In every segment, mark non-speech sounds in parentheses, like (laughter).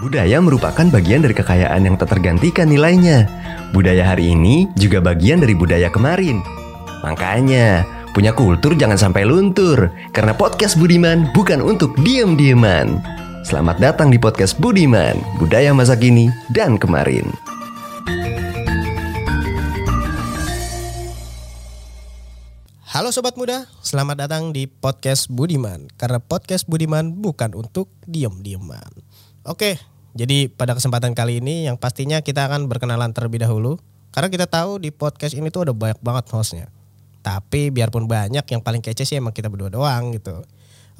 Budaya merupakan bagian dari kekayaan yang tak tergantikan nilainya. Budaya hari ini juga bagian dari budaya kemarin. Makanya, punya kultur jangan sampai luntur. Karena podcast Budiman bukan untuk diem-dieman. Selamat datang di podcast Budiman, budaya masa kini dan kemarin. Halo Sobat Muda, selamat datang di Podcast Budiman Karena Podcast Budiman bukan untuk diem-dieman Oke, jadi pada kesempatan kali ini yang pastinya kita akan berkenalan terlebih dahulu Karena kita tahu di podcast ini tuh ada banyak banget hostnya Tapi biarpun banyak yang paling kece sih emang kita berdua doang gitu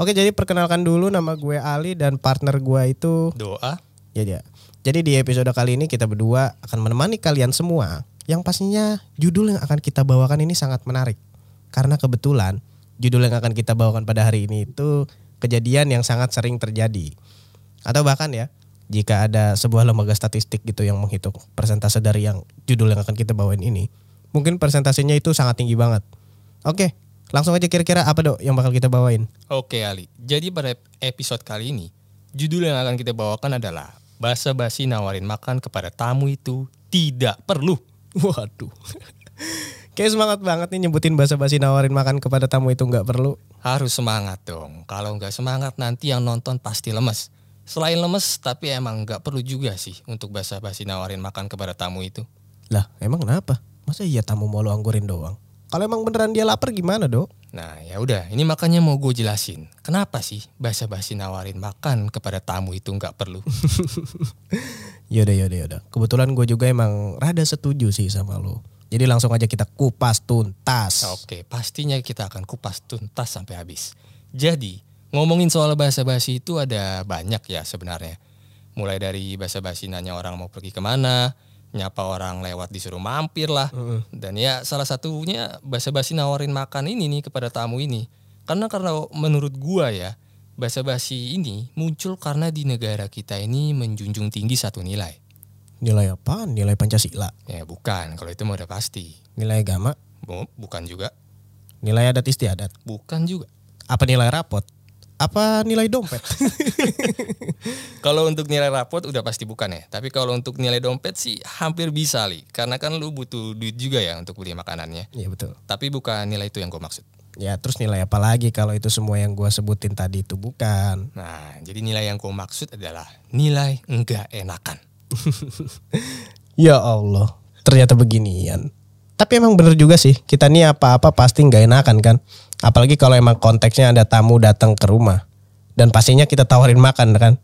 Oke jadi perkenalkan dulu nama gue Ali dan partner gue itu Doa. Ya, ya. Jadi di episode kali ini kita berdua akan menemani kalian semua yang pastinya judul yang akan kita bawakan ini sangat menarik. Karena kebetulan judul yang akan kita bawakan pada hari ini itu kejadian yang sangat sering terjadi. Atau bahkan ya, jika ada sebuah lembaga statistik gitu yang menghitung persentase dari yang judul yang akan kita bawain ini, mungkin persentasenya itu sangat tinggi banget. Oke, langsung aja kira-kira apa dok yang bakal kita bawain? Oke Ali, jadi pada episode kali ini, judul yang akan kita bawakan adalah Basa-basi nawarin makan kepada tamu itu tidak perlu. (laughs) Waduh. (laughs) Kayak semangat banget nih nyebutin basa-basi nawarin makan kepada tamu itu nggak perlu. Harus semangat dong, kalau nggak semangat nanti yang nonton pasti lemes. Selain lemes, tapi emang nggak perlu juga sih untuk basa-basi nawarin makan kepada tamu itu. Lah emang kenapa? Masa iya tamu mau lu anggurin doang? Kalau emang beneran dia lapar gimana dok? Nah ya udah, ini makanya mau gue jelasin. Kenapa sih basa-basi nawarin makan kepada tamu itu nggak perlu? (laughs) Yaudah yaudah yaudah. Kebetulan gue juga emang rada setuju sih sama lo. Jadi langsung aja kita kupas tuntas. Oke, pastinya kita akan kupas tuntas sampai habis. Jadi, ngomongin soal basa-basi itu ada banyak ya sebenarnya. Mulai dari basa-basi nanya orang mau pergi ke mana, nyapa orang lewat disuruh mampir lah. Dan ya salah satunya basa-basi nawarin makan ini nih kepada tamu ini. Karena karena menurut gua ya, basa-basi ini muncul karena di negara kita ini menjunjung tinggi satu nilai. Nilai apa? Nilai Pancasila. Ya bukan, kalau itu mah udah pasti. Nilai agama. Bu- Bukan juga, Nilai adat istiadat. bukan juga. Apa nilai rapot? Apa nilai dompet? (laughs) Kalau untuk nilai rapot udah pasti bukan ya. Tapi kalau untuk nilai dompet sih hampir bisa li. Karena kan lu butuh duit juga ya untuk beli makanannya. Iya betul. Tapi bukan nilai itu yang gue maksud. Ya terus nilai apa lagi kalau itu semua yang gue sebutin tadi itu bukan. Nah, jadi nilai yang gue maksud adalah nilai enggak enakan. (laughs) Ya Allah, ternyata beginian. Tapi emang bener juga sih, kita nih apa-apa pasti nggak enakan kan. Apalagi kalau emang konteksnya ada tamu datang ke rumah. Dan pastinya kita tawarin makan kan.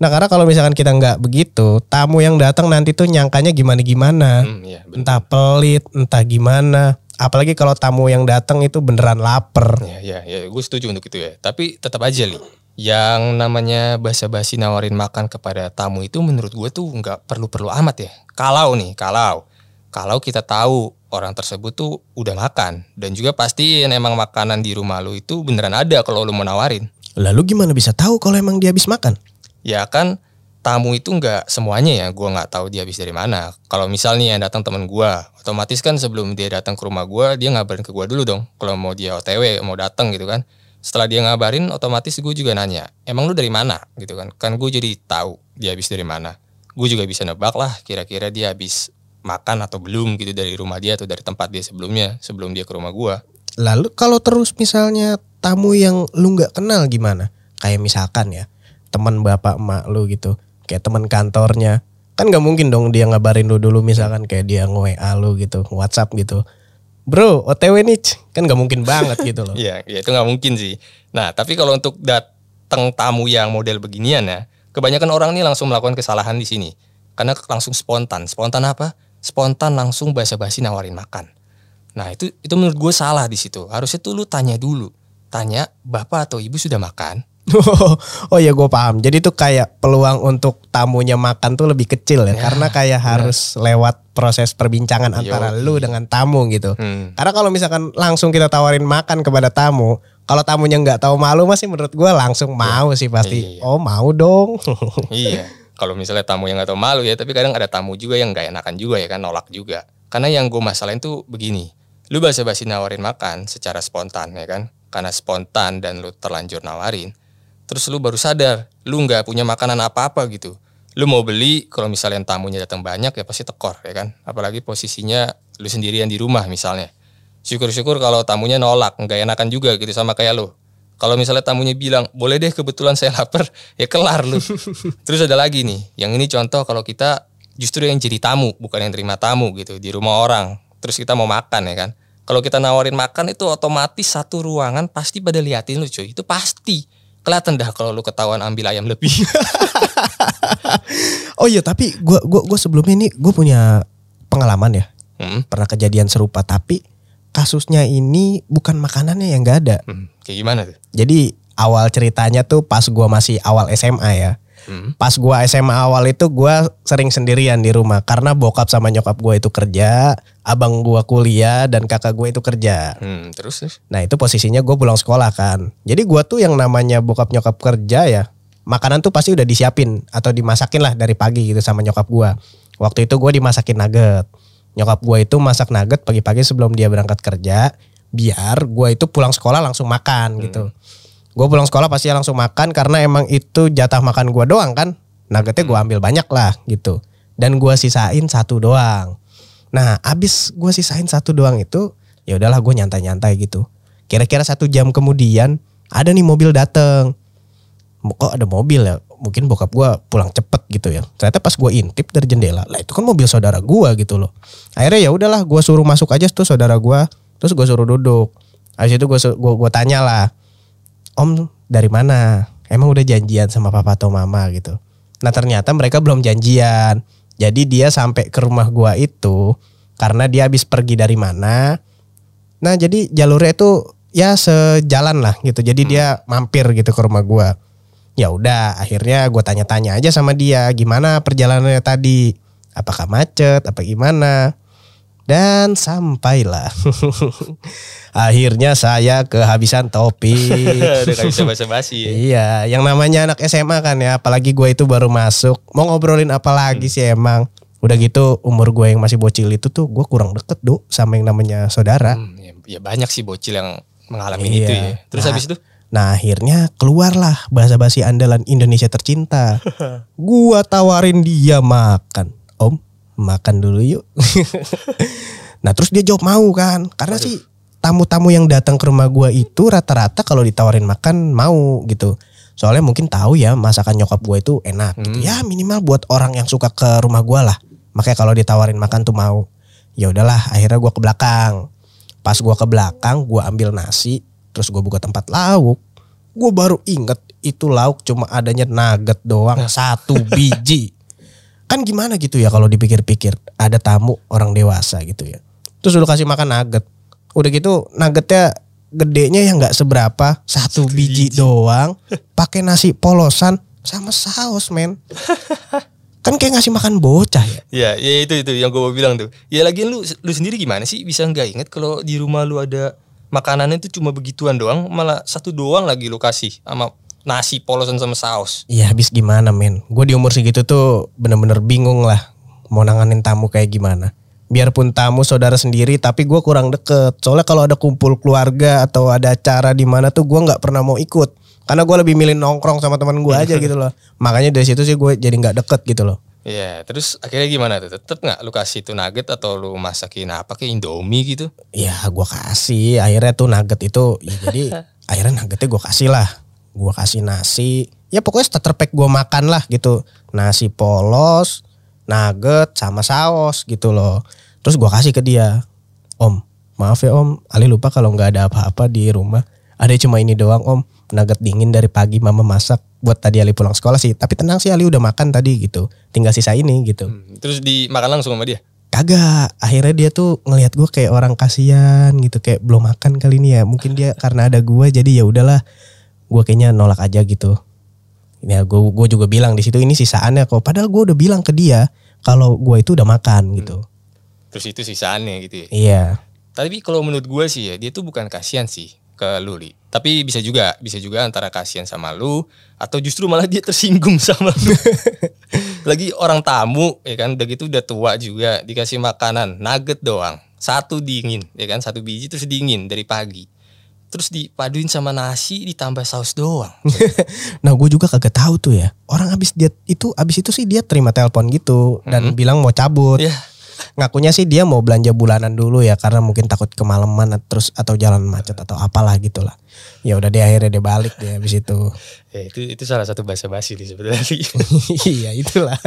Nah karena kalau misalkan kita nggak begitu, tamu yang datang nanti tuh nyangkanya gimana-gimana. Hmm, iya, bener. Entah pelit, entah gimana. Apalagi kalau tamu yang datang itu beneran lapar. Ya, ya, ya, gue setuju untuk itu ya. Tapi tetap aja li. Yang namanya basa-basi nawarin makan kepada tamu itu menurut gue tuh nggak perlu-perlu amat ya. Kalau nih, kalau kalau kita tahu orang tersebut tuh udah makan. Dan juga pastiin emang makanan di rumah lu itu beneran ada kalau lu mau nawarin. Lalu gimana bisa tahu kalau emang dia habis makan? ya kan tamu itu nggak semuanya ya. Gue nggak tahu dia habis dari mana. Kalau misalnya yang datang teman gue otomatis kan sebelum dia datang ke rumah gue dia ngabarin ke gue dulu dong. Kalau mau dia otw mau datang gitu kan. Setelah dia ngabarin otomatis gue juga nanya emang lu dari mana? Gitu kan. Kan gue jadi tahu dia habis dari mana. Gue juga bisa nebak lah kira-kira dia habis makan atau belum gitu dari rumah dia atau dari tempat dia sebelumnya sebelum dia ke rumah gue Lalu kalau terus misalnya tamu yang lu nggak kenal gimana? Kayak misalkan ya teman bapak emak lu gitu, kayak teman kantornya, kan nggak mungkin dong dia ngabarin lu dulu misalkan kayak dia nge WA lu gitu, WhatsApp gitu. Bro, OTW nih, kan nggak mungkin banget gitu loh. (laughs) Iya, ya itu nggak mungkin sih. Nah, tapi kalau untuk datang tamu yang model beginian ya, kebanyakan orang nih langsung melakukan kesalahan di sini. Karena langsung spontan. Spontan apa? Spontan langsung basa-basi nawarin makan. Nah, itu itu menurut gue salah di situ. Harusnya tuh lu tanya dulu. Tanya, bapak atau ibu sudah makan? (laughs) oh iya gue paham. Jadi tuh kayak peluang untuk tamunya makan tuh lebih kecil ya, Ya, karena kayak harus lewat proses perbincangan antara Yoi. lu dengan tamu gitu. Hmm. Karena kalau misalkan langsung kita tawarin makan kepada tamu, kalau tamunya nggak tahu malu masih menurut gue langsung mau sih pasti. Iya. Oh mau dong. (laughs) iya. Kalau misalnya tamu yang gak tahu malu ya, tapi kadang ada tamu juga yang gak enakan juga ya kan, nolak juga. Karena yang gue masalahin tuh begini. Lu basa-basi nawarin makan secara spontan ya kan. Karena spontan dan lu terlanjur nawarin. Terus lu baru sadar, lu nggak punya makanan apa-apa gitu. lu mau beli kalau misalnya tamunya datang banyak ya pasti tekor ya kan apalagi posisinya lu sendirian di rumah misalnya syukur-syukur kalau tamunya nolak nggak enakan juga gitu sama kayak lu kalau misalnya tamunya bilang boleh deh kebetulan saya lapar (laughs) ya kelar lu. (laughs) Terus ada lagi nih yang ini contoh kalau kita justru yang jadi tamu bukan yang terima tamu gitu di rumah orang. Terus kita mau makan ya kan? Kalau kita nawarin makan itu otomatis satu ruangan pasti pada liatin lu cuy. Itu pasti. Kelihatan dah kalau lu ketahuan ambil ayam lebih. (laughs) Oh iya tapi gua gua gua sebelumnya ini gue punya pengalaman ya. hmm, Pernah kejadian serupa tapi kasusnya ini bukan makanannya yang gak ada. hmm, kayak gimana tuh Jadi awal ceritanya tuh pas gua masih awal SMA ya. hmm, Pas gua SMA awal itu gua sering sendirian di rumah karena bokap sama nyokap gua itu kerja, abang gua kuliah dan kakak gue itu kerja. hmm, terus terus Nah itu posisinya gue pulang sekolah kan. Jadi gua tuh yang namanya bokap nyokap kerja ya. Makanan tuh pasti udah disiapin atau dimasakin lah dari pagi gitu sama nyokap gua. Waktu itu gue dimasakin nugget. Nyokap gua itu masak nugget pagi-pagi sebelum dia berangkat kerja. Biar gua itu pulang sekolah langsung makan gitu. Gue pulang sekolah pasti langsung makan karena emang itu jatah makan gua doang kan. Nuggetnya gua ambil banyak lah gitu. Dan gua sisain satu doang. Nah abis gue sisain satu doang itu ya udahlah gue nyantai-nyantai gitu. Kira-kira satu jam kemudian ada nih mobil dateng. Kok ada mobil ya? Mungkin bokap gue pulang cepet gitu ya. Ternyata pas gue intip dari jendela, lah itu kan mobil saudara gue gitu loh. Akhirnya ya udahlah, gue suruh masuk aja tuh saudara gue. Terus gue suruh duduk. Habis itu gue gue gue tanya lah, Om dari mana? Emang udah janjian sama papa atau mama gitu. Nah ternyata mereka belum janjian. Jadi dia sampai ke rumah gua itu karena dia habis pergi dari mana. Nah jadi jalurnya itu ya sejalan lah gitu. Jadi dia mampir gitu ke rumah gua. Ya udah akhirnya gue tanya-tanya aja sama dia gimana perjalanannya tadi. Apakah macet apa gimana. Dan sampailah. (laughs) Akhirnya saya kehabisan bisa (laughs) (laughs) basa-basi ya. Iya, yang namanya anak SMA kan ya, apalagi gue itu baru masuk. Mau ngobrolin apa lagi sih emang? Udah gitu umur gue yang masih bocil itu tuh gue kurang deket tuh sama yang namanya saudara. Hmm, ya, ya banyak sih bocil yang mengalami Iya. itu ya. Terus Nah, habis itu Nah akhirnya keluarlah bahasa basi andalan Indonesia tercinta. (laughs) gua tawarin dia makan. Om, makan dulu yuk. (laughs) nah terus dia jawab mau kan. Karena sih tamu-tamu yang datang ke rumah gua itu rata-rata kalau ditawarin makan mau gitu. Soalnya mungkin tahu ya masakan nyokap gua itu enak. gitu. Hmm. Ya minimal buat orang yang suka ke rumah gua lah. Makanya kalau ditawarin makan tuh mau. Ya udahlah akhirnya gua ke belakang. Pas gua ke belakang gua ambil nasi terus gue buka tempat lauk gue baru inget itu lauk cuma adanya nugget doang satu biji. (laughs) Kan gimana gitu ya kalau dipikir-pikir ada tamu orang dewasa gitu ya. Terus lu kasih makan nugget. Udah gitu nuggetnya gedenya yang nggak seberapa satu biji, doang. (laughs) Pakai nasi polosan sama saus men. (laughs) Kan kayak ngasih makan bocah ya. Ya, ya itu itu yang gue bilang tuh. Ya lagi lu lu sendiri gimana sih? Bisa nggak inget kalau di rumah lu ada makanannya itu cuma begituan doang, malah satu doang lagi lu kasih sama nasi polosan sama saus. Iya habis gimana men? Gue di umur segitu tuh bener-bener bingung lah Mau nanganin tamu kayak gimana. Biarpun tamu saudara sendiri tapi gue kurang deket. Soalnya kalau ada kumpul keluarga atau ada acara di mana tuh gue nggak pernah mau ikut. Karena gue lebih milih nongkrong sama teman gue aja (laughs) gitu loh. Makanya dari situ sih gue jadi nggak deket gitu loh Ya, terus akhirnya gimana tuh? Tetep nggak lu kasih tuh nugget atau lu masakin apa kayak Indomie gitu? Ya gue kasih. Akhirnya tuh nugget itu ya jadi (laughs) akhirnya nuggetnya gue kasih lah. Gue kasih nasi. Ya pokoknya starter pack gue makan lah gitu. Nasi polos nugget sama saus gitu loh. Terus gue kasih ke dia. Om maaf ya om. Ali lupa kalau nggak ada apa-apa di rumah. Ada cuma ini doang om. Nugget dingin dari pagi mama masak buat tadi Ali pulang sekolah sih tapi tenang sih Ali udah makan tadi gitu tinggal sisa ini gitu Hmm, Terus dimakan langsung sama dia? Kagak, akhirnya dia tuh ngelihat gue kayak orang kasihan gitu, kayak belum makan kali ini ya. Mungkin dia karena ada gue jadi ya udahlah, gue kayaknya nolak aja gitu. Ya gue gue juga bilang di situ ini sisaannya kok. Padahal gue udah bilang ke dia kalau gue itu udah makan gitu. Terus itu sisaannya gitu ya. Iya, Tapi kalau menurut gue sih ya dia tuh bukan kasihan sih ke lu Li. Tapi bisa juga, bisa juga antara kasihan sama lu atau justru malah dia tersinggung (laughs) sama lu. Lagi orang tamu ya kan udah gitu udah tua juga dikasih makanan nugget doang. Satu dingin ya kan satu biji terus dingin dari pagi. terus dipaduin sama nasi ditambah saus doang. (laughs) Nah gue juga kagak tahu tuh ya. Orang abis dia itu abis itu sih dia terima telepon gitu dan bilang mau cabut. ya, Ngakunya sih dia mau belanja bulanan dulu ya karena mungkin takut kemalaman terus atau jalan macet atau apalah gitulah. Ya udah dia akhirnya dia balik dia abis itu. (laughs) ya itu itu salah satu bahasa basi nih sebenarnya. (laughs) iya itulah.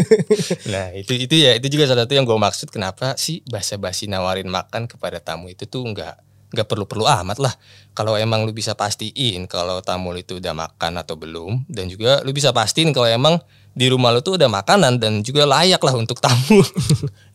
(laughs) nah itu itu ya itu juga salah satu yang gue maksud kenapa sih bahasa basi nawarin makan kepada tamu itu tuh nggak nggak perlu-perlu amat lah. Kalau emang lu bisa pastiin kalau tamu lu itu udah makan atau belum dan juga lu bisa pastiin kalau emang di rumah lu tuh udah makanan dan juga layak lah untuk tamu. (laughs)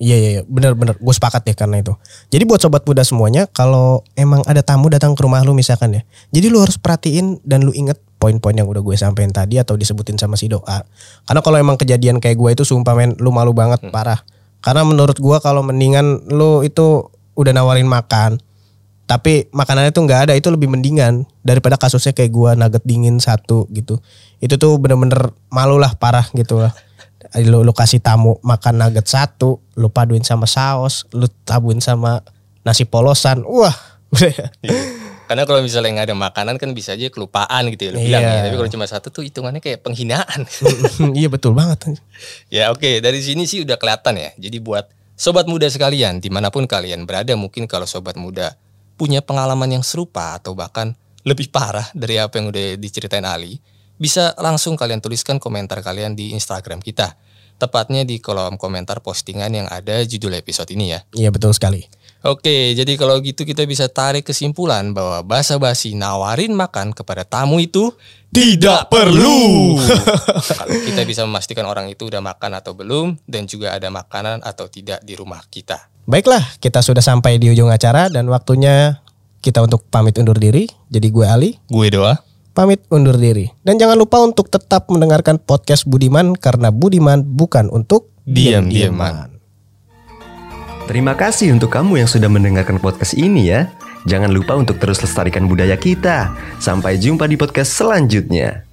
Iya iya iya benar-benar gue sepakat deh karena itu. Jadi buat sobat muda semuanya kalau emang ada tamu datang ke rumah lu misalkan ya. Jadi lu harus perhatiin dan lu inget poin-poin yang udah gue sampein tadi atau disebutin sama si doa. Karena kalau emang kejadian kayak gue itu sumpah men lu malu banget parah. Karena menurut gue kalau mendingan lu itu udah nawarin makan tapi makanannya tuh nggak ada itu lebih mendingan daripada kasusnya kayak gua nugget dingin satu gitu itu tuh bener-bener malu lah parah gitu lah lu, lu kasih tamu makan nugget satu lu paduin sama saus lu tabuin sama nasi polosan wah udah Karena kalau misalnya nggak ada makanan kan bisa aja kelupaan gitu ya lu Iya. bilang ya. Tapi kalau cuma satu tuh hitungannya kayak penghinaan. iya betul banget ya oke dari sini sih udah kelihatan ya. Jadi buat sobat muda sekalian di mana pun kalian berada mungkin kalau sobat muda punya pengalaman yang serupa atau bahkan lebih parah dari apa yang udah diceritain Ali, bisa langsung kalian tuliskan komentar kalian di Instagram kita. Tepatnya di kolom komentar postingan yang ada judul episode ini ya. iya betul sekali Oke, jadi kalau gitu kita bisa tarik kesimpulan bahwa basa-basi nawarin makan kepada tamu itu tidak perlu. (laughs) kalau kita bisa memastikan orang itu udah makan atau belum dan juga ada makanan atau tidak di rumah kita. baiklah kita sudah sampai di ujung acara dan waktunya kita untuk pamit undur diri jadi gue Ali Gue doa. Pamit undur diri. Dan jangan lupa untuk tetap mendengarkan podcast Budiman karena Budiman bukan untuk Diam-diaman. Terima kasih untuk kamu yang sudah mendengarkan podcast ini ya. Jangan lupa untuk terus lestarikan budaya kita. Sampai jumpa di podcast selanjutnya.